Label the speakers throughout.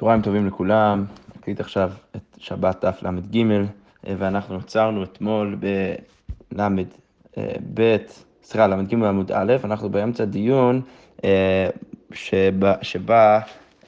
Speaker 1: צהריים טובים לכולם, נקליט עכשיו את שבת דף ל"ג, ואנחנו עצרנו אתמול בל"ב, סליחה, ל"ג עמוד א', אנחנו באמצע דיון אה, שבה, שבה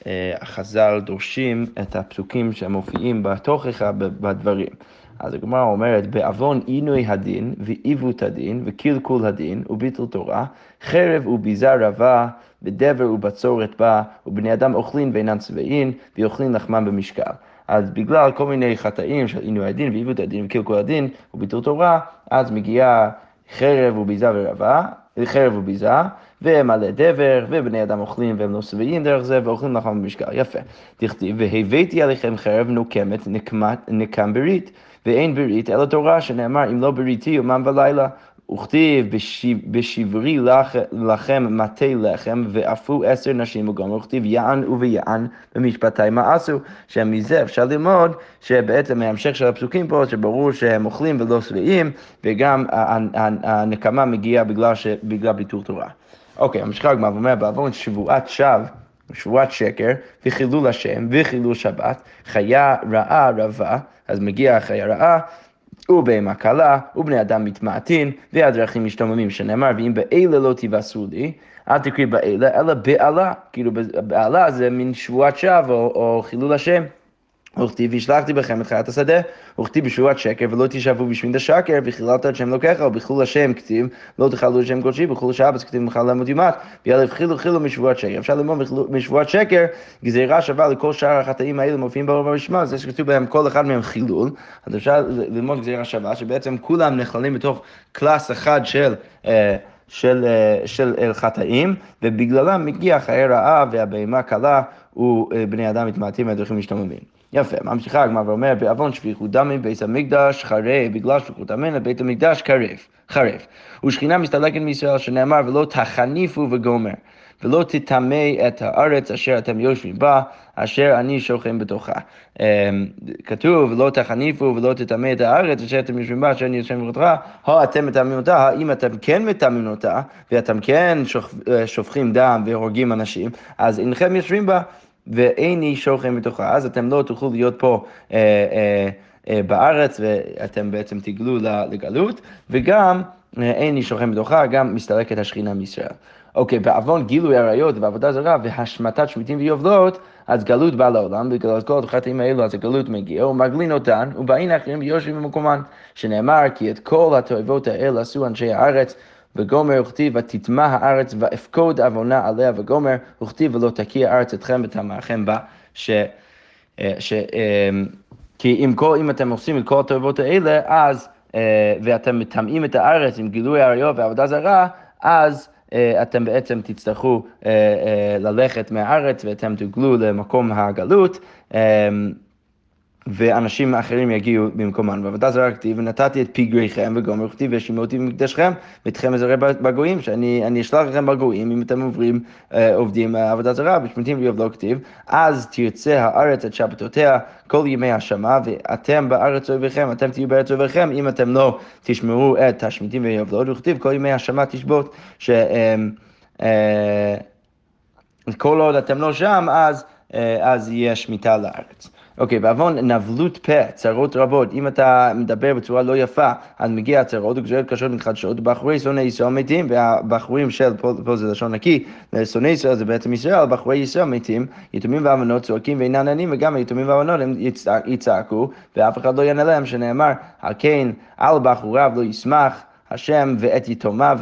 Speaker 1: אה, החז"ל דורשים את הפסוקים שמופיעים בתוכחה בדברים. אז הגמרא אומרת, בעוון עינוי הדין ועיוות הדין וקלקול הדין וביטול תורה, חרב וביזה רבה ודבר ובצורת בה, ובני אדם אוכלים ואינם שבעים, ואוכלים לחמם במשקל. אז בגלל כל מיני חטאים של עינוי הדין ועיוות הדין וקלקול הדין וביטול תורה, אז מגיעה חרב וביזה ורבה, חרב וביזה, ומלא דבר, ובני אדם אוכלים והם לא שבעים דרך זה, ואוכלים לחם במשקל. יפה. תכתיב, והבאתי עליכם חרב נוקמת נקם ברית, ואין ברית אלא תורה, שנאמר, אם לא בריתי יומם ולילה. וכתיב בשברי לכם מטה לחם ואפו עשר נשים וגומר, וכתיב יען וביען במשפטי עשו, שמזה אפשר ללמוד שבעצם ההמשך של הפסוקים פה, שברור שהם אוכלים ולא שבעים, וגם הנקמה מגיעה בגלל, בגלל ביטול תורה. אוקיי, המשך הגמרא אומר, בעוון שבועת שווא, שבועת שקר, וחילול השם, וחילול שבת, חיה רעה רבה, אז מגיעה חיה רעה, ובהמה קלה, ובני אדם מתמעטין, והדרכים משתוממים, שנאמר, ואם באלה לא תבשרו לי, אל תקריא באלה, אלא בעלה, כאילו בעלה זה מין שבועת שווא או, או חילול השם. וכתיב והשלחתי בכם את חיית השדה, וכתיב בשבועת שקר ולא תשאבו בשמין השקר, וחיללת את שם לוקח, ובחילול השם כתיב, לא תחללו את שם קודשי, בחילול שבת כתיב מחלל לעמוד יומת, ויאללה חילו חילו משבועת שקר. אפשר ללמוד משבועת שקר, גזירה שווה לכל שאר החטאים האלה מופיעים ברוב הרשימה, זה שכתוב בהם כל אחד מהם חילול, אז אפשר ללמוד גזירה שווה, שבעצם כולם נכללים בתוך קלאס אחד של... אה, של, של חטאים, ובגללם מגיע חיי רעה והבהמה קלה ובני אדם מתמעטים מהדרכים משתוממים. יפה, ממשיכה הגמרא ואומר, בעוון שפיכות דמים בית המקדש חרב, בגלל שפיכות דמים לבית המקדש קרב, חרב. ושכינה מסתלקת מישראל, שנאמר, ולא תחניפו וגומר. ולא תטמא את הארץ אשר אתם יושבים בה, אשר אני שוכן בתוכה. אמ, כתוב, לא תחניפו ולא תטמא את הארץ אשר אתם יושבים בה, אשר אני יושבים בתוכה, הו אתם מטמאים אותה, האם אתם כן מטמאים אותה, ואתם כן שופכים דם והורגים אנשים, אז אינכם יושבים בה. ואיני שוכן בתוכה, אז אתם לא תוכלו להיות פה אה, אה, אה, בארץ ואתם בעצם תגלו לגלות, וגם אה, איני שוכן בתוכה, גם מסתלקת השכינה מישראל. אוקיי, בעוון גילוי עריות ועבודה זרה והשמטת שמיטים ויובלות, אז גלות באה לעולם, בגלל כל החטאים האלו אז הגלות מגיע, ומגלין אותן, ובאים אחרים ויושבים במקומן, שנאמר כי את כל התועבות האלה עשו אנשי הארץ, וגומר וכתיב ותטמע הארץ ואפקוד עוונה עליה וגומר וכתיב ולא תקיע הארץ אתכם ותמעכם בה ש... אה, ש אמ, כי אם, כל, אם אתם עושים את כל התועבות האלה אז אה, ואתם מטמאים את הארץ עם גילוי עריות ועבודה זרה אז אה, אתם בעצם תצטרכו ללכת מהארץ ואתם תוגלו למקום הגלות. ואנשים אחרים יגיעו במקומן. ועבודה זרה כתיב, ונתתי את פגריכם וגומר כתיב, והשימותי במקדשכם, ואתכם אזרעי בגויים, שאני אשלח לכם בגויים, אם אתם עוברים, אה, עובדים עבודה זרה, בשמותים ויובלו כתיב, אז תרצה הארץ את שבתותיה כל ימי השמה, ואתם בארץ אויביכם, אתם תהיו בארץ אויביכם, אם אתם לא תשמרו את השמותים ויובלות, וכתיב כל ימי השמה תשבות, ש... אה, אה, כל עוד אתם לא שם, אז, אז יהיה שמיטה לארץ. אוקיי, בעוון נבלות פה, צרות רבות, אם אתה מדבר בצורה לא יפה, אז מגיע צרות וגזרות קשות מתחדשות, בחורי שונאי ישראל מתים, והבחורים של, פה, פה זה לשון נקי, שונאי ישראל זה בעצם ישראל, בחורי ישראל מתים, יתומים ואמנות צועקים ואינם עננים, וגם היתומים ואמנות הם יצעקו, ואף אחד לא יענה להם, שנאמר, כן על בחוריו לא ישמח. השם ואת יתומיו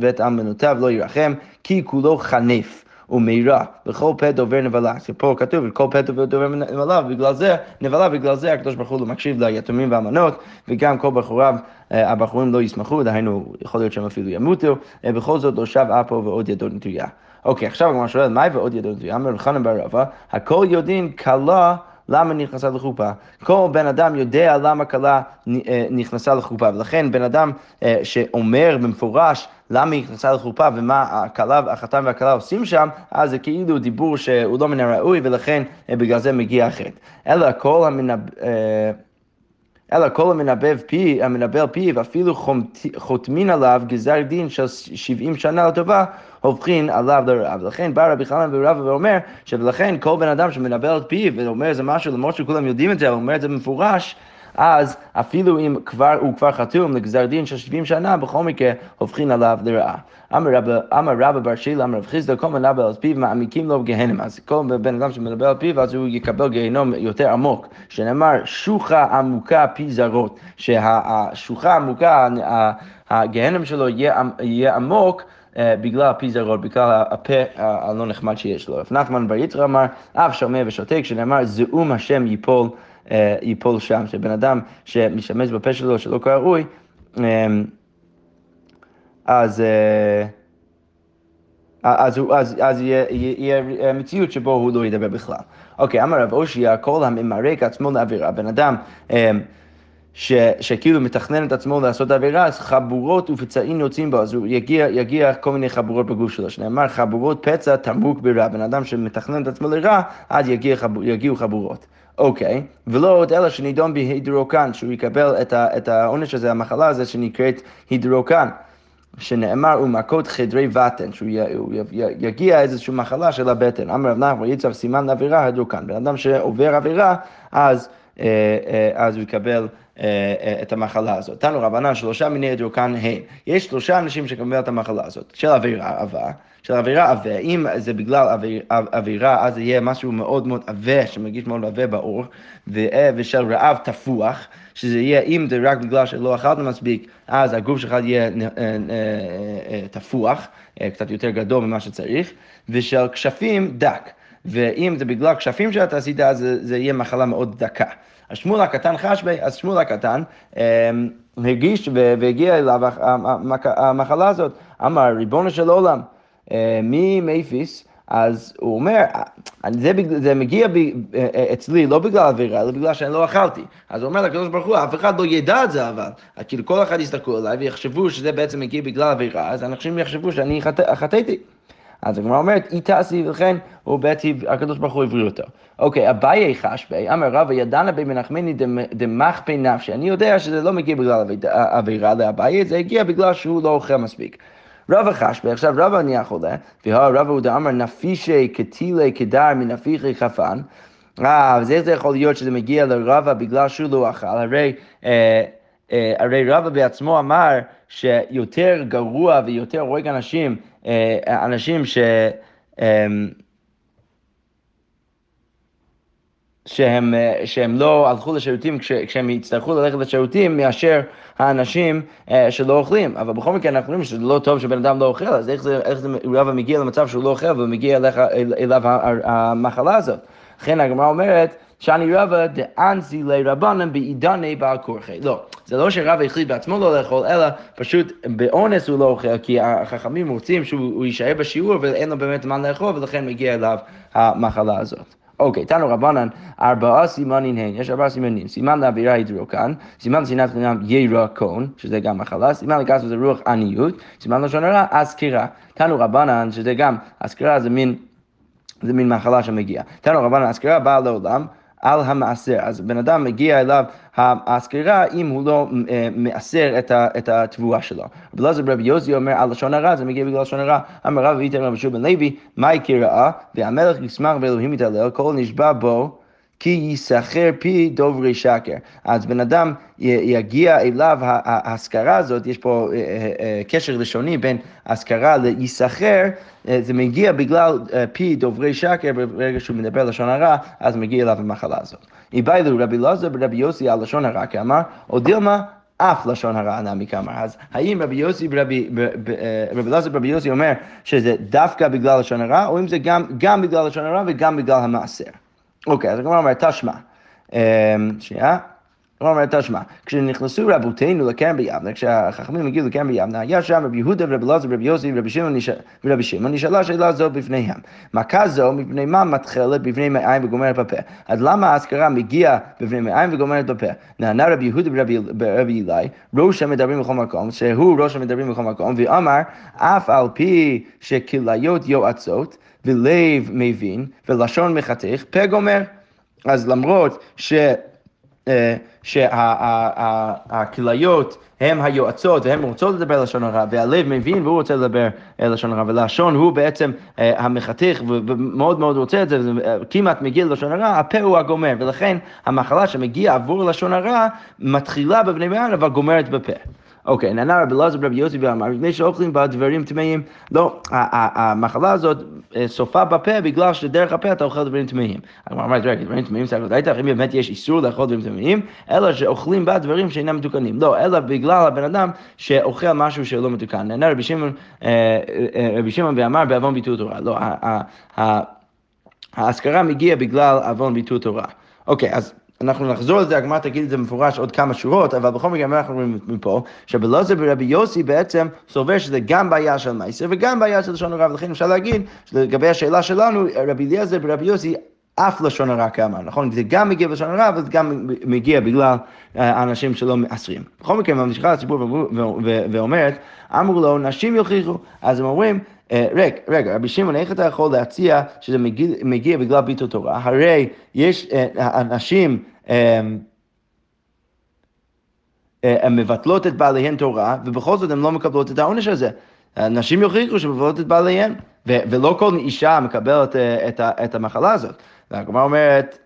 Speaker 1: ואת אלמנותיו לא ירחם, כי כולו חנף. ומירה, וכל פה דובר נבלה. פה כתוב, כל פה דובר נבלה, ובגלל זה, נבלה, בגלל זה הקדוש ברוך הוא לא מקשיב ליתומים והאמנות, וגם כל בחוריו, אה, הבחורים לא ישמחו, דהיינו, יכול להיות שהם אפילו ימותו, אה, בכל זאת לא שב אפו ועוד ידו נטויה. אוקיי, עכשיו הגמרא שואל, מהי ועוד ידו נטויה? אמר לחנן בר רבא, הכל יודעים כלה למה נכנסה לחופה. כל בן אדם יודע למה כלה אה, נכנסה לחופה, ולכן בן אדם שאומר במפורש למה היא נכנסה לחופה ומה הכלה, החתן והכלה עושים שם, אז זה כאילו דיבור שהוא לא מן הראוי, ולכן אה, בגלל זה מגיע החטא. אלא כל המנב... אלא כל המנבב פי, המנבל פיו, אפילו חותמין עליו גזר דין של 70 שנה לטובה, הופכין עליו לרעה. ולכן בא רבי חנן ורבא ואומר, שלכן כל בן אדם שמנבל את פיו ואומר איזה משהו, למרות שכולם יודעים את זה, הוא אומר את זה במפורש, אז אפילו אם כבר, הוא כבר חתום לגזר דין של 70 שנה, בכל מקרה הופכין עליו לרעה. אמר רבא בר שילה, אמר רב חיסדא, כל מנבל על פיו מעמיקים לו גהנם. אז כל בן אדם שמדבר על פיו, אז הוא יקבל גיהנום יותר עמוק. שנאמר, שוחה עמוקה פי זרות. שהשוחה עמוקה, הגהנם שלו יהיה עמוק. בגלל פי זרות, בגלל הפה הלא נחמד שיש לו. רב נחמן בר יצחק אמר, אף שומע ושותק, שנאמר, זעום השם ייפול אה, ייפול שם, שבן אדם שמשתמש בפה שלו שלא כראוי, אמ, אז... אה, אז, אז, אז יהיה, יהיה מציאות שבו הוא לא ידבר בכלל. אוקיי, אמר רב אושיע, כל הממרק עצמו לעבירה, בן אדם אמ, ש, שכאילו מתכנן את עצמו לעשות עבירה, אז חבורות ופצעים יוצאים בו, אז הוא יגיע, יגיע כל מיני חבורות בגוף שלו, שנאמר חבורות פצע תמוק ברע, בן אדם שמתכנן את עצמו לרע, אז יגיע, יגיעו חבורות. אוקיי, ולא עוד אלא שנידון בהידרוקן, שהוא יקבל את העונש הזה, המחלה הזו שנקראת הידרוקן. שנאמר ומכות חדרי בטן, שהוא יגיע איזושהי מחלה של הבטן. אמר רב נחמן יצב סימן לעבירה הידרוקן. בן אדם שעובר עבירה, אז, אז הוא יקבל אה, את המחלה הזאת. תנו רבנן שלושה מיני הידרוקן הם. יש שלושה אנשים שקבלו את המחלה הזאת, של עבירה עבה. של עבירה עבה, אם זה בגלל עבירה, אז זה יהיה משהו מאוד מאוד עבה, שמרגיש מאוד עבה בעור, ושל רעב תפוח, שזה יהיה, אם זה רק בגלל שלא אכלת מספיק, אז הגוף שלך יהיה אה, אה, אה, תפוח, קצת יותר גדול ממה שצריך, ושל כשפים דק. ואם זה בגלל כשפים שאתה עשית, אז זה, זה יהיה מחלה מאוד דקה. אז שמואל הקטן חשבי, אז שמואל הקטן הרגיש והגיע אליו המחלה הזאת, אמר, ריבונו של עולם, אה, ממייפיס, אז הוא אומר, זה, זה מגיע ב, אה, אצלי לא בגלל עבירה, אלא בגלל שאני לא אכלתי. אז הוא אומר לקדוש ברוך הוא, אף אחד לא ידע את זה אבל. כאילו כל אחד יסתכלו עליי ויחשבו שזה בעצם מגיע בגלל עבירה, אז אנשים יחשבו שאני חטאתי. אז הגמרא אומרת, אי תעשי, ולכן הוא בעצם, הקדוש ברוך הוא הבריא אותו. אוקיי, אביי חשבי, אמר רבא ידענה בי מנחמני דמחפי נפשי. אני יודע שזה לא מגיע בגלל עבירה לאביי, זה הגיע בגלל שהוא לא אוכל מספיק. רבא חשבי, עכשיו רבא נהיה חולה, והרבא הוא דאמר נפישי כתילי כדר מנפיחי חפן. אה, אז איך זה יכול להיות שזה מגיע לרבא בגלל שהוא לא אכל? הרי, אה, אה, הרי רבא בעצמו אמר שיותר גרוע ויותר הורג אנשים, אנשים ש... אה, שהם, אה, שהם לא הלכו לשירותים כש, כשהם יצטרכו ללכת לשירותים מאשר האנשים אה, שלא אוכלים. אבל בכל מקרה אנחנו רואים שזה לא טוב שבן אדם לא אוכל, אז איך זה, איך זה רבא מגיע למצב שהוא לא אוכל ומגיע אליך, אל, אליו המחלה הזאת. לכן הגמרא אומרת, שאני רבא דאנסי לרבנן בעידני בעל כורחי. לא, זה לא שרבא החליט בעצמו לא לאכול, אלא פשוט באונס הוא לא אוכל, כי החכמים רוצים שהוא יישאר בשיעור ואין לו באמת זמן לאכול, ולכן מגיע אליו המחלה הזאת. אוקיי, תנו רבנן, ארבעה סימנים הן, יש ארבעה סימנים, סימן לאווירה הידרוקן, סימן לשנאת חינם ירקון, שזה גם מחלה, סימן לגס זה רוח עניות, סימן לשון הרע, אזכירה. תנו רבנן, שזה גם, אזכירה זה מין, זה מין מחלה שמגיעה. תנו רבנן, אזכירה באה לעולם. על המעשר. אז בן אדם מגיע אליו הסקירה אם הוא לא אה, מעשר את התבואה שלו. רבי אלעזר ברבי יוסי אומר על לשון הרע, זה מגיע בגלל לשון הרע. אמר רב ואיתן רבי שוב בן לוי, מהי קראה? והמלך ישמח ואלוהים יתעלל, כל נשבע בו. כי ייסחר פי דוברי שקר. אז בן אדם יגיע אליו ההשכרה הזאת, יש פה אה, אה, אה, קשר לשוני בין השכרה לייסחר, זה מגיע בגלל פי דוברי שקר, ברגע שהוא מדבר לשון הרע, אז מגיע אליו המחלה הזאת. איבאילו רבי אלעזר ברבי יוסי על לשון הרע כאמר, או דילמה אף לשון הרע נמי כאמר. אז האם רבי יוסי רבי אלעזר ברבי יוסי אומר שזה דווקא בגלל לשון הרע, או אם זה גם, גם בגלל לשון הרע וגם בגלל המעשר? אוקיי, אז הגמרא אומרת, תשמע. אמ, שנייה. הגמרא אומרת, תשמע, כשנכנסו רבותינו לקרן ביבנה, כשהחכמים הגיעו לקרן ביבנה, היה שם רבי יהודה ורבי אלעזר ורבי יוסי ורבי שמעון, נשאלה שאלה זו בפניהם. מכה זו מפני מה מתחלת בפני מעיים וגומרת בפה? אז למה האזכרה מגיעה בפני מעיים וגומרת בפה? נענה רבי יהודה ורבי אלי, ראש המדברים בכל מקום, שהוא ראש המדברים בכל מקום, ואמר, אף על פי שכליות יועצות, ולב מבין, ולשון מחתך, פה גומר. אז למרות ש... שהכליות הן היועצות והן רוצות לדבר לשון הרע, והלב מבין והוא רוצה לדבר לשון הרע, ולשון הוא בעצם המחתך ומאוד מאוד רוצה את זה, וכמעט מגיע ללשון הרע, הפה הוא הגומר, ולכן המחלה שמגיעה עבור לשון הרע מתחילה בבני מיין אבל גומרת בפה. אוקיי, נענה רבי אלעזר ורבי יוסי ואמר, מפני שאוכלים בה דברים טמאים. לא, המחלה הזאת אה, סופה בפה בגלל שדרך הפה אתה אוכל דברים טמאים. הגמרא אומרת, רגע, דברים טמאים זה ודאי אם באמת יש איסור לאכול דברים טמאים, אלא שאוכלים בה דברים שאינם מתוקנים. לא, אלא בגלל הבן אדם שאוכל משהו שלא מתוקן. נענה רבי שמעון אה, אה, ואמר בעוון ביטול תורה. לא, האזכרה מגיעה בגלל עוון ביטול תורה. אוקיי, אז... אנחנו נחזור לזה, הגמרא תגיד את זה במפורש עוד כמה שורות, אבל בכל מקרה אנחנו רואים מפה, שבלעזר ורבי יוסי בעצם סובר שזה גם בעיה של מייסר וגם בעיה של לשון הרע, ולכן אפשר להגיד שלגבי השאלה שלנו, רבי אליעזר ורבי יוסי אף לשון הרע כאמר, נכון? זה גם מגיע בלשון הרע, אבל זה גם מגיע בגלל אה, אנשים שלא מעשרים. בכל מקרה, ממשיכה הציבור ואומרת, אמרו לו, נשים יוכיחו, אז הם אומרים, רגע, רגע, רבי שמעון, איך אתה יכול להציע שזה מגיע, מגיע בגלל ביטול תורה? הרי יש אה, אנשים... הן אה, מבטלות את בעליהן תורה, ובכל זאת הן לא מקבלות את העונש הזה. נשים יוכיחו שמבטלות את בעליהן, ולא כל אישה מקבלת את, את המחלה הזאת. והגמרא אומרת,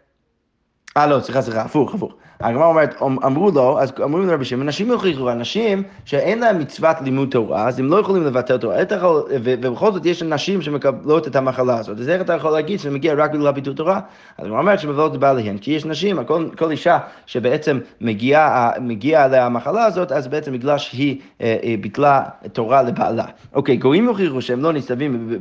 Speaker 1: אה לא, סליחה, סליחה, הפוך, הפוך. הגמרא אומרת, אמרו לו, אז אמרו לרבי שמעון, אנשים יוכיחו, אנשים שאין להם מצוות לימוד תורה, אז הם לא יכולים לבטל תורה, ובכל זאת יש אנשים שמקבלות את המחלה הזאת, אז איך אתה יכול להגיד שזה מגיע רק בגלל ביטול תורה? אז הגמרא אומרת שמבטלות בעליהן, כי יש נשים, כל, כל אישה שבעצם מגיעה מגיע אליה המחלה הזאת, אז בעצם בגלל שהיא אה, אה, ביטלה תורה לבעלה. אוקיי, גויים יוכיחו שהם לא נסתבים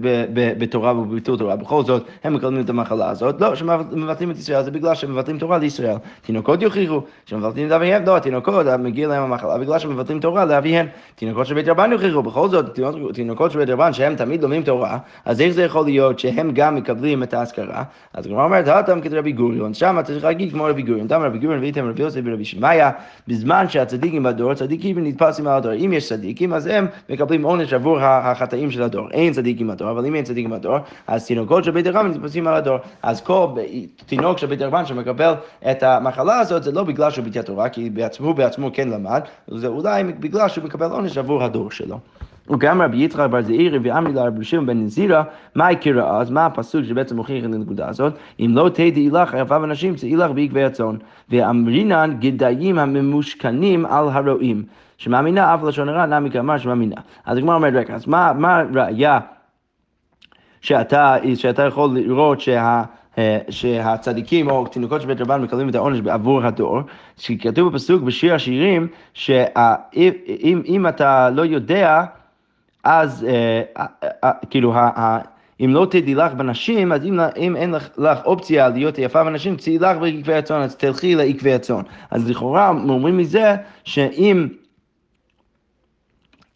Speaker 1: בתורה ובביטול תורה, בכל זאת הם מקבלים את המחלה הזאת, לא, שמבטלים את ישראל זה בגלל שמבטלים תורה לישראל. תינוקות יוכיחו שמבטלים את אביהם, לא, התינוקות, מגיע להם המחלה בגלל שמבטלים תורה לאביהם. תינוקות של בית רבן יוכיחו, בכל זאת, תינוקות של בית רבן שהם תמיד לומדים תורה, אז איך זה יכול להיות שהם גם מקבלים את האזכרה? אז הגמרא אומרת, האטם כרבי גוריון, שם אתה צריך להגיד כמו רבי גוריון, דם רבי גוריון ואיתם רבי יוסף ורבי שמעיה, בזמן שהצדיקים בדור, צדיקים נתפסים על הדור. אם יש צדיקים, אז הם מקבלים עונש עבור החטאים של הדור. אין צדיקים בדור, אבל אם אין צדיקים בדור, אז תינוקות של בית רבן נתפסים על הדור. אז כל תינוק של בית רבן שמקבל את המחלה הזאת, זה לא בגלל שהוא ביטל תורה, כי בעצמו, בעצמו כן למד, זה אולי בגלל שהוא מקבל עונש עבור הדור שלו. וגם רבי יצחק בר זעירי ואמרי לרבי שמעון בן נזירה, מה הקרא אז, מה הפסוק שבעצם מוכיח את הנקודה הזאת? אם לא תדעי לך אהבה אנשים, צאי לך בעקבי הצאן. ואמרינן גדיים הממושכנים על הרועים. שמאמינה אף לשון הרע, נמי כאמר שמאמינה. אז הגמרא אומרת, רגע, אז מה הראיה שאתה, שאתה יכול לראות שה... אה, שהצדיקים או תינוקות של בית רבן מקבלים את העונש בעבור הדור, שכתוב בפסוק בשיר השירים, שאם אתה לא יודע, אז אה, אה, כאילו, אם לא תדעי לך בנשים, אז אם, אם אין לך, לך אופציה להיות יפה בנשים, צאי לך בעקבי הצאן, אז תלכי לעקבי הצאן. אז לכאורה אומרים מזה שאם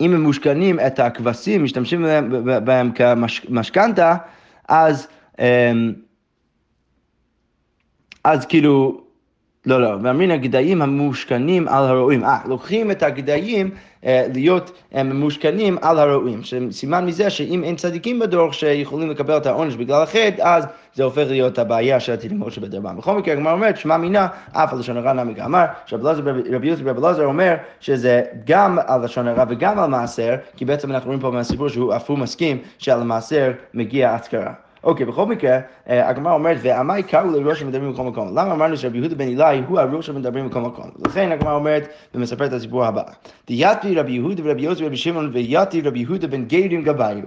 Speaker 1: אם הם מושכנים את הכבשים, משתמשים בהם כמשכנתה, אז... אז כאילו, לא, לא, ואמרין הגדיים המושכנים על הרועים. אה, לוקחים את הגדיים אה, להיות אה, ממושכנים על הרועים. סימן מזה שאם אין צדיקים בדור שיכולים לקבל את העונש בגלל החטא, אז זה הופך להיות הבעיה של התלמוד של בדרבן. בכל מקרה, הגמרא אומרת, שמע מינה, אף על לשון הרע נמי אמר, שרבי יוסף רבי אלעזר אומר שזה גם על לשון הרע וגם על מעשר, כי בעצם אנחנו רואים פה מהסיפור שהוא אף הוא מסכים שעל המעשר מגיע אזכרה. אוקיי, בכל מקרה, אה, הגמרא אומרת, ועמי קראו לראש שמדברים בכל מקום. למה אמרנו שרבי יהודה בן אלי הוא הראש שמדברים בכל מקום? לכן הגמרא אומרת, ומספרת את הסיפור הבא. דייתי רבי יהודה ורבי יוסי ורבי שמעון, ויתי רבי יהודה בן גרים גביו.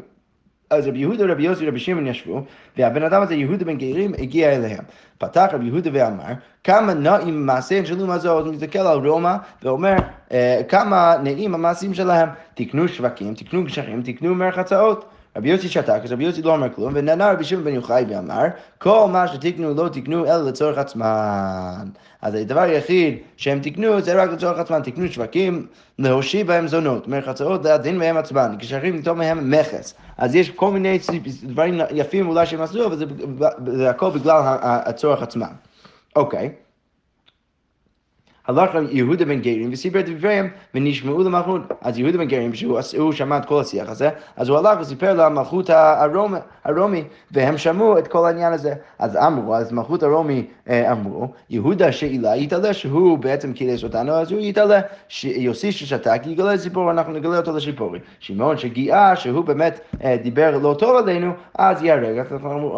Speaker 1: אז רבי יהודה, רבי יוסי ורבי שמעון ישבו, והבן אדם הזה, יהודה בן גרים, הגיע אליהם. פתח רבי יהודה ואמר, כמה נעים מעשיהם של אומה זו, אז הוא מסתכל על רומא ואומר, אה, כמה נעים המעשים שלהם. תקנו שווקים, תקנו גשרים, תקנו מרחצאות. רבי יוסי שתק, אז רבי יוסי לא אומר כלום, ונענה רבי שמעון בן יוחאי ואמר, כל מה שתקנו לא תקנו אלא לצורך עצמן. אז הדבר היחיד שהם תקנו זה רק לצורך עצמן, תקנו שווקים, להושיב בהם זונות, מרחצאות להדין מהם עצמן, כשרים לטוב מהם מכס. אז יש כל מיני דברים יפים אולי שהם עשו, אבל זה, זה הכל בגלל הצורך עצמם. אוקיי. הלך יהודה בן גרים וסיפר את דבריהם ונשמעו למלכות. אז יהודה בן גרים, שהוא שמע את כל השיח הזה, אז הוא הלך וסיפר למלכות הרומי, הרומי והם שמעו את כל העניין הזה. אז אמרו, אז מלכות הרומי אה, אמרו, יהודה שאילה יתעלה שהוא בעצם קילס אותנו, אז הוא יתעלה, יוסי ששתק יגלה סיפור, אנחנו נגלה אותו לשיפורי. שמעון שגיאה, שהוא באמת אה, דיבר לא טוב עלינו, אז ייהרג,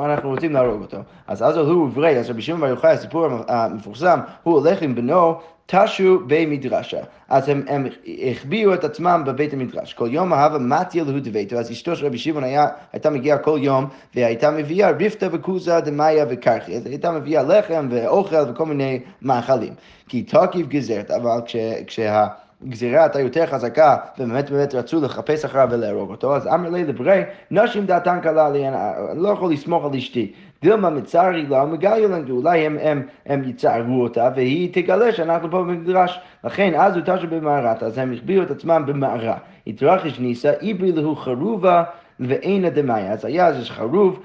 Speaker 1: אנחנו רוצים להרוג אותו. אז אז הוא עברי, אז רבי שמעון בר יוחאי, הסיפור המפורסם, הוא הולך עם בנו תשו במדרשה. אז הם, הם החביאו את עצמם בבית המדרש. כל יום אהבה מתיה להוא דביתו, אז אשתו של רבי שמעון הייתה מגיעה כל יום, והייתה מביאה ריפתא וכוזה דמאיה וקרחי. אז הייתה מביאה לחם ואוכל וכל מיני מאכלים. כי תקיף גזרת, אבל כש, כשה... גזירה הייתה יותר חזקה, ובאמת באמת רצו לחפש אחריו ולהרוג אותו, אז אמר לי לברי, נשים דעתן קלה עליהן, אני לא יכול לסמוך על אשתי. דילמה מצרי לה ומגליה לנו, אולי הם, הם, הם יצערו אותה והיא תגלה שאנחנו פה במדרש. לכן אז הוא תשע במערת, אז הם החביאו את עצמם במערה. התרחש ניסה, איברי להו חרובה ואין דמאיה. אז היה אז חרוב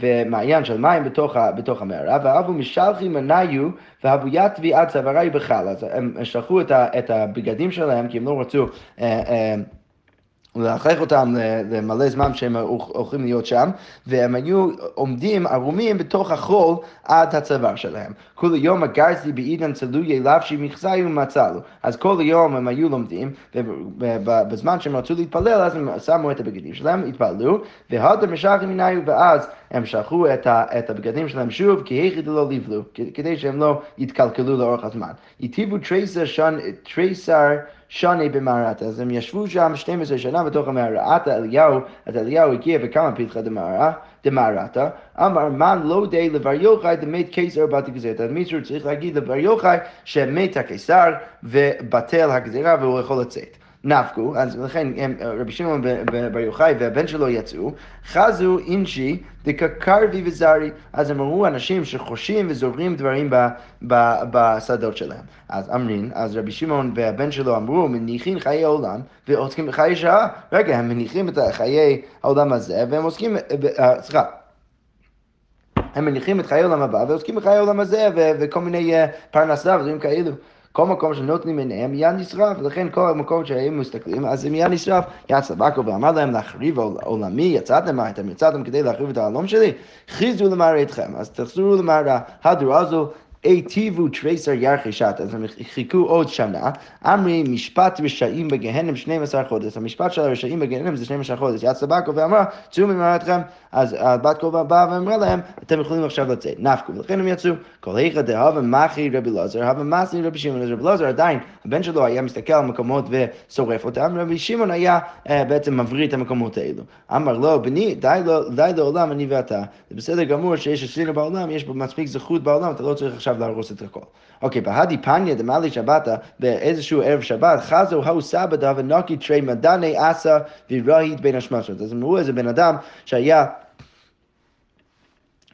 Speaker 1: ומעיין של מים בתוך, בתוך המערה, ואבו משלחי מניו ואבו יתבי עד צווארי בחל. אז הם שלחו את, את הבגדים שלהם, כי הם לא רצו... אה, אה, להכריח אותם למלא זמן שהם הולכים להיות שם, והם היו עומדים ערומים בתוך החול עד הצוואר שלהם. כל יום הגרסי בעידן צלויי לבשי מכסאי ומצלו. אז כל יום הם היו לומדים, ובזמן שהם רצו להתפלל, אז הם שמו את הבגדים שלהם, התפללו, והדר משחים מניו, ואז הם שלחו את, את הבגדים שלהם שוב, כי היכי דלא לבלו, כדי שהם לא יתקלקלו לאורך הזמן. הטיבו תריסר שני במערת, אז הם ישבו שם 12 שנה בתוך המערה, עתה אליהו, אז אליהו הגיע וכמה פתחה דמערתה, אמר מן לא די לבר יוחאי דמת קיסר בת הגזרת, אז מישהו צריך להגיד לבר יוחאי שמת הקיסר ובטל הגזירה והוא יכול לצאת. נפקו, אז לכן הם, רבי שמעון בר יוחאי והבן שלו יצאו, חזו אינשי דקקרבי וזרי, אז הם אמרו אנשים שחושים וזורים דברים בשדות שלהם. אז אמרין, אז רבי שמעון והבן שלו אמרו, מניחים חיי העולם ועוסקים בחיי שעה. רגע, הם מניחים את חיי העולם הזה והם עוסקים, אה, סליחה. הם מניחים את חיי העולם הבא ועוסקים בחיי העולם הזה וכל מיני אה, פרנסה ודברים כאלו. כל מקום שנותנים עיניהם מיד נשרף, ולכן כל מקום שהיו מסתכלים, אז זה מיד נשרף. יצא בקו ואמר להם להחריב עולמי, יצאתם מה אתם יצאתם כדי להחריב את העלום שלי? חיזו למערתכם, אז תחזרו למערה, הדרו הזו היטיבו תריסר ירחי שעת, אז הם חיכו עוד שנה. אמרי משפט רשעים בגהנם 12 חודש. המשפט של הרשעים בגהנם זה 12 חודש. יצא בקו ואמרה, צאו ממערתכם. אז הבת קרובה באה ואמרה להם, אתם יכולים עכשיו לצאת. נפקו. ולכן הם יצאו. כל היכא דהבה מחי רבי לוזר, הווה מסי רבי שמעון. אז רבי לוזר עדיין, הבן שלו היה מסתכל על מקומות ושורף אותם, רבי שמעון היה uh, בעצם מבריא את המקומות האלו. אמר לו, בני, די, לעולם אני ואתה. זה בסדר גמור שיש אצלנו בעולם, יש מספיק זכות בעולם, אתה לא צריך עכשיו להרוס את הכל. אוקיי, בהדי פניה דמאלי שבתה, באיזשהו ערב שבת, חזו האו סבא ונוקי תרי מדני אסה וירהיט בין השמשות. אז ראו איזה בן אדם שהיה...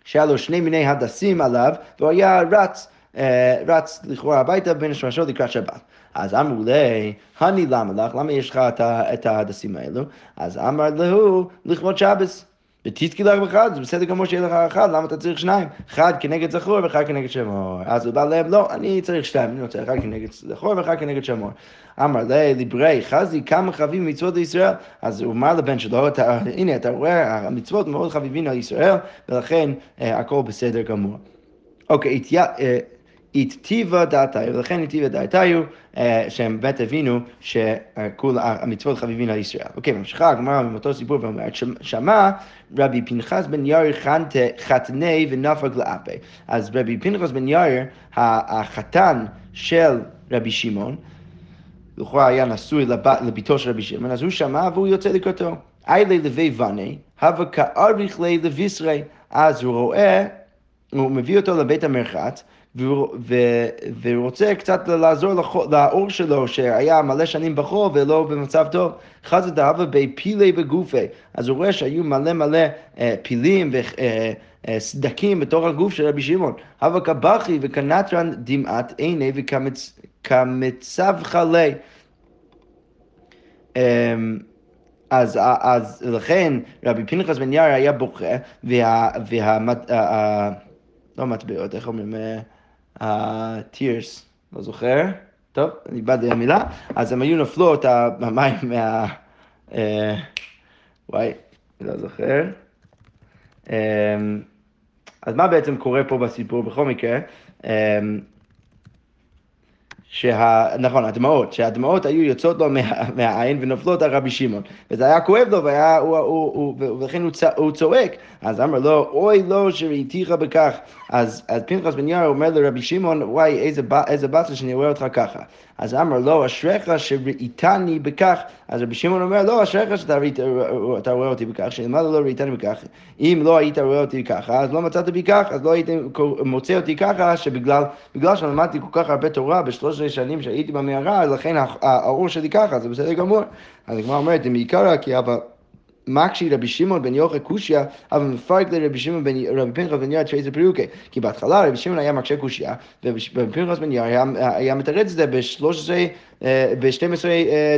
Speaker 1: שהיה לו שני מיני הדסים עליו, והוא היה רץ, אה, רץ לכאורה הביתה בין השמשות לקראת שבת. אז אמרו לי, הני למה לך, למה יש לך את ההדסים האלו? אז אמר לו, לכבוד שבס. ותתקי לך אחד, זה בסדר גמור שיהיה לך אחד, למה אתה צריך שניים? אחד כנגד זכור ואחד כנגד שמור. אז הוא בא להם, לא, אני צריך שתיים, אני רוצה אחד כנגד זכור ואחד כנגד שמור. אמר לי, ליברי, חזי, כמה חביבים מצוות לישראל? אז הוא אמר לבן שלו, הנה, אתה רואה, המצוות מאוד חביבים על ישראל, ולכן אה, הכל בסדר גמור. אוקיי, איתיבה דעתיו, ולכן איתיבה דעתיו, אה, שהם באמת הבינו שכל המצוות חביבין על ישראל. אוקיי, ממשיכה הגמרא עם אותו סיפור ואומרת, שמע רבי פנחס בן יאיר חתני ונפק לאפה. אז רבי פנחס בן יאיר, החתן של רבי שמעון, לכאורה היה נשוי לביתו של רבי שמעון, אז הוא שמע והוא יוצא לקראתו. איילי לוי בני, הווה כאריך לי לבישרי. אז הוא רואה, הוא מביא אותו לבית המרחץ, והוא רוצה קצת לעזור לאור שלו, שהיה מלא שנים בחור ולא במצב טוב. חזת דהבה בפילי בגופי. אז הוא רואה שהיו מלא מלא אה, פילים וסדקים אה, אה, בתוך הגוף של רבי שמעון. הווה כבכי וכנטרן דמעת עיני וכמצב חלי. אמ, אז, אז לכן רבי פנחס בן יאיר היה בוכה, וה... וה, וה לא מטבעות, איך אומרים? ה-tears. לא זוכר. טוב, איבדתי המילה. אז הם היו נופלות המים מה... אה, וואי, לא זוכר. אה, אז מה בעצם קורה פה בסיפור בכל מקרה? שה... נכון, הדמעות, שהדמעות היו יוצאות לו מה... מהעין ונופלות על רבי שמעון. וזה היה כואב לו, והיה, הוא, הוא, הוא, ולכן הוא, צ... הוא צועק. אז אמר לו, אוי לו שראיתיך בכך. אז, אז פנחס בן יאיר אומר לרבי שמעון, וואי, איזה, איזה באסה שאני רואה אותך ככה. אז אמר לו, אשריך שראיתני בכך. אז רבי שמעון אומר, לא, אשריך שאתה רואה אותי בכך, שלמעלה לא ראיתני בכך. אם לא היית רואה אותי ככה, אז לא מצאת בי כך, אז לא היית מוצא אותי ככה, שבגלל שלמדתי כל כך הרבה תורה בשלוש שנים שהייתי במערה, לכן האור שלי ככה, זה בסדר גמור. אז הגמרא אומרת, זה מעיקרא, כי אבל... מקשי רבי שמעון בן יוחא קושיא, אבל מפרק לרבי שמעון בן רבי פנחס בן יאיר תפייסא פירוקי. כי בהתחלה רבי שמעון היה מקשה קושיא, ורבי פנחס בן יאיר היה מתרץ את זה ב-13, ב-12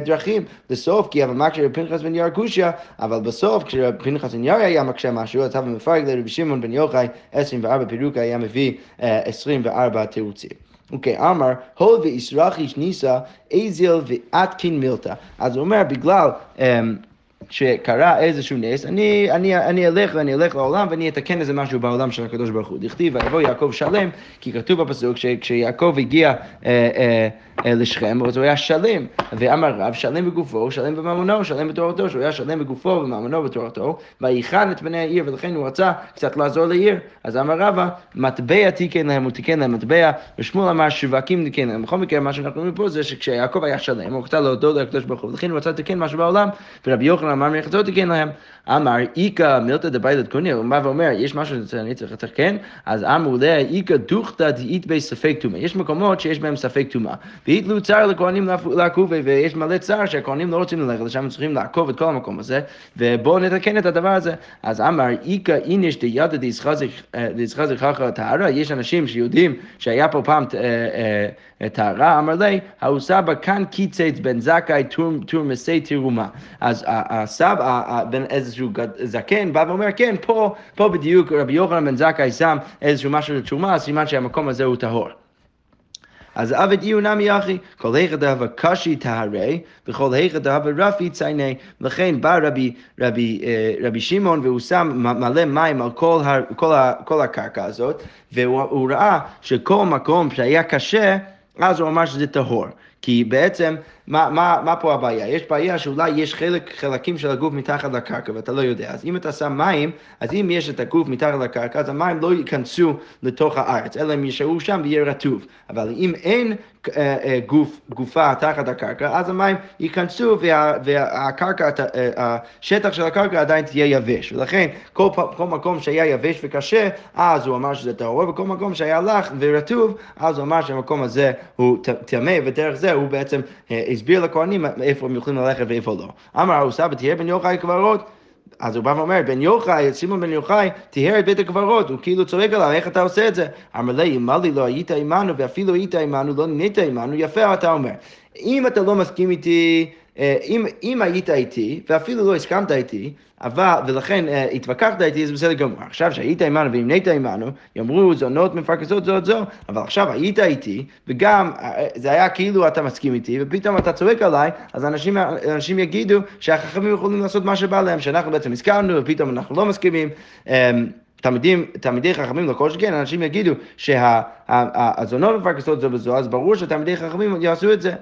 Speaker 1: דרכים. לסוף, כי אבל מקשה רבי פנחס בן יאיר קושיא, אבל בסוף, כשרבי פנחס בן יאיר היה מקשה משהו, אז אבל מפרק לרבי שמעון בן יוחאי 24 פירוקי היה מביא 24 תירוצים. אוקיי, okay, אמר, הוד וישרח איש ניסה, איזיל ואתקין מילתא. אז הוא אומר, בגלל... Um, שקרה איזשהו נס, אני, אני, אני אלך ואני אלך לעולם ואני אתקן איזה משהו בעולם של הקדוש ברוך הוא. דכתיב ויבוא יעקב שלם, כי כתוב בפסוק שכשיעקב הגיע אה, אה, אה, לשכם, אז הוא היה שלם, ואמר רב שלם בגופו, שלם בממונו, שלם בתורתו, שהוא היה שלם בגופו ובממונו ובתורתו, ויחן את בני העיר, ולכן הוא רצה קצת לעזור לעיר. אז אמר רבא, מטבע תיקן להם, הוא תיקן להם מטבע, ושמואל אמר שווקים תיקן להם. בכל מקרה, מה שאנחנו אומרים פה זה שכשיעקב היה שלם, הוא רצה להודות לקדוש ברוך הוא, ולכן הוא רצה לתקן משהו בעולם, ורבי יוחנן אמר מלאכתו תיקן להם. אמר איכא מילתא דבייתא קוניה, הוא בא ואומר, יש משהו שאני צריך לתקן, אז אמרו לה, איכא דוכתא דאית בי ספק טומאה. יש מקומות שיש בהם ספק טומאה. והתלו צר לכהנים לעקוב, ויש מלא צער שהכהנים לא רוצים ללכת לשם, צריכים לעקוב את כל המקום הזה, ובואו נתקן את הדבר הזה. אז אמר איכא איניש דיתא דיסחזק חכא טהרה, יש אנשים שיודעים שהיה פה פעם אה, אה, טהרה, אמר לי, האוסבא כאן קיצץ בן זכאי תורמסי תרומה. אז הסבא, איזשהו זקן, בא ואומר, כן, פה, פה בדיוק רבי יוחנן בן זכאי שם איזשהו משהו לתרומה, סימן שהמקום הזה הוא טהור. אז עבד איהו נמי אחי, כל היכא דהבה קשי טהרי, וכל היכא דהבה רפי צייני. לכן בא רבי, רבי, רבי שמעון והוא שם מלא מים על כל, הר, כל, ה, כל הקרקע הזאת, והוא ראה שכל מקום שהיה קשה, אז הוא אמר שזה טהור. כי בעצם, מה, מה, מה פה הבעיה? יש בעיה שאולי יש חלק, חלקים של הגוף מתחת לקרקע ואתה לא יודע. אז אם אתה שם מים, אז אם יש את הגוף מתחת לקרקע, אז המים לא ייכנסו לתוך הארץ, אלא הם יישארו שם ויהיה רטוב. אבל אם אין אה, אה, גוף, גופה תחת הקרקע, אז המים ייכנסו וה, והקרקע, אה, השטח של הקרקע עדיין תהיה יבש. ולכן כל, כל מקום שהיה יבש וקשה, אז הוא אמר שזה טהור, וכל מקום שהיה לח ורטוב, אז הוא אמר שהמקום הזה הוא טמא, ודרך זה הוא בעצם הסביר לכהנים איפה הם יכולים ללכת ואיפה לא. אמר אהוסה ותהיה בן יוחאי קברות. אז הוא בא ואומר, בן יוחאי, שמעון בן יוחאי, טיהר את בית הקברות, הוא כאילו צועק עליו, איך אתה עושה את זה? אמר לי, אם לי לא היית עמנו, ואפילו היית עמנו, לא נהיית עמנו, יפה אתה אומר. אם אתה לא מסכים איתי, אם, אם היית איתי, ואפילו לא הסכמת איתי, אבל, ולכן uh, התווכחת איתי, זה בסדר גמור. עכשיו שהיית עמנו ואם נהיית עמנו, יאמרו זונות מפרקסות זו את זו, אבל עכשיו היית איתי, וגם uh, זה היה כאילו אתה מסכים איתי, ופתאום אתה צועק עליי, אז אנשים, אנשים יגידו שהחכמים יכולים לעשות מה שבא להם, שאנחנו בעצם הסכמנו, ופתאום אנחנו לא מסכימים. Um, תלמידים, תלמידי חכמים לכל שכן, אנשים יגידו שהזונות מפרקסות זו בזו, אז ברור שתלמידי חכמים יעשו את זה.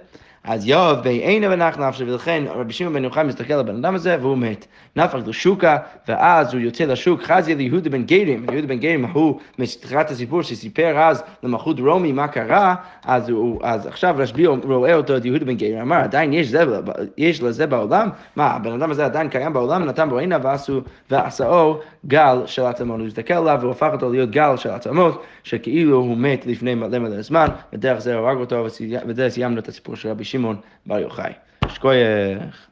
Speaker 1: אז יואב בעיניו ונח נפשו, ולכן רבי שמעון בן יוחאי מסתכל על הבן אדם הזה והוא מת. נפח לשוקה, ואז הוא יוצא לשוק, חזי ליהודה בן גרים, יהודה בן גרים הוא מתחילת הסיפור שסיפר אז למלכות רומי מה קרה, אז, הוא, אז עכשיו רשב"י רואה אותו, את יהודה בן גרים, אמר עדיין יש, זה, יש לזה בעולם? מה, הבן אדם הזה עדיין קיים בעולם, נתן בו עיניו ועשאו גל של עצמות. הוא הסתכל עליו והפך אותו להיות גל של עצמות, שכאילו הוא מת לפני מלא מלא זמן, ודרך זה הרג אותו, ובזה סיימנו את הסיפור של רבי שמעון בר יוחאי. שכוייך.